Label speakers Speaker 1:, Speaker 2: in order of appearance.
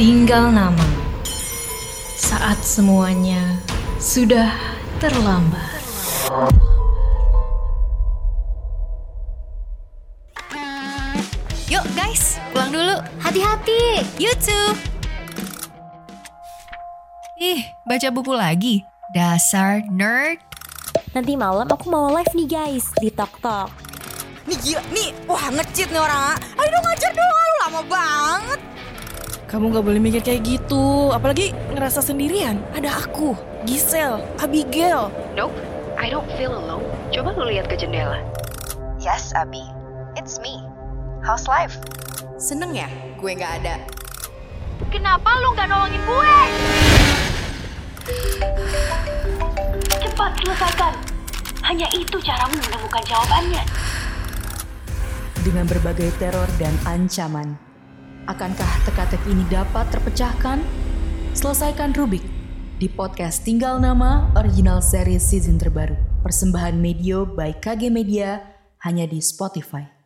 Speaker 1: Tinggal nama. Saat semuanya sudah terlambat.
Speaker 2: Yuk guys, pulang dulu.
Speaker 3: Hati-hati.
Speaker 2: YouTube. Ih, baca buku lagi. Dasar nerd.
Speaker 3: Nanti malam aku mau live nih guys di Tok Tok.
Speaker 4: Nih gila, nih, wah ngecit nih orang. Ayo dong ngajar dong, lu lama banget.
Speaker 5: Kamu gak boleh mikir kayak gitu, apalagi ngerasa sendirian. Ada aku, Giselle, Abigail.
Speaker 6: Nope, I don't feel alone. Coba lu lihat ke jendela. Yes, Abi. It's me. How's life?
Speaker 4: Seneng ya gue gak ada.
Speaker 6: Kenapa lu gak nolongin gue? Cepat selesaikan. Hanya itu caramu menemukan jawabannya.
Speaker 7: dengan berbagai teror dan ancaman. Akankah teka-teki ini dapat terpecahkan? Selesaikan Rubik di podcast Tinggal Nama original series season terbaru. Persembahan Medio by KG Media hanya di Spotify.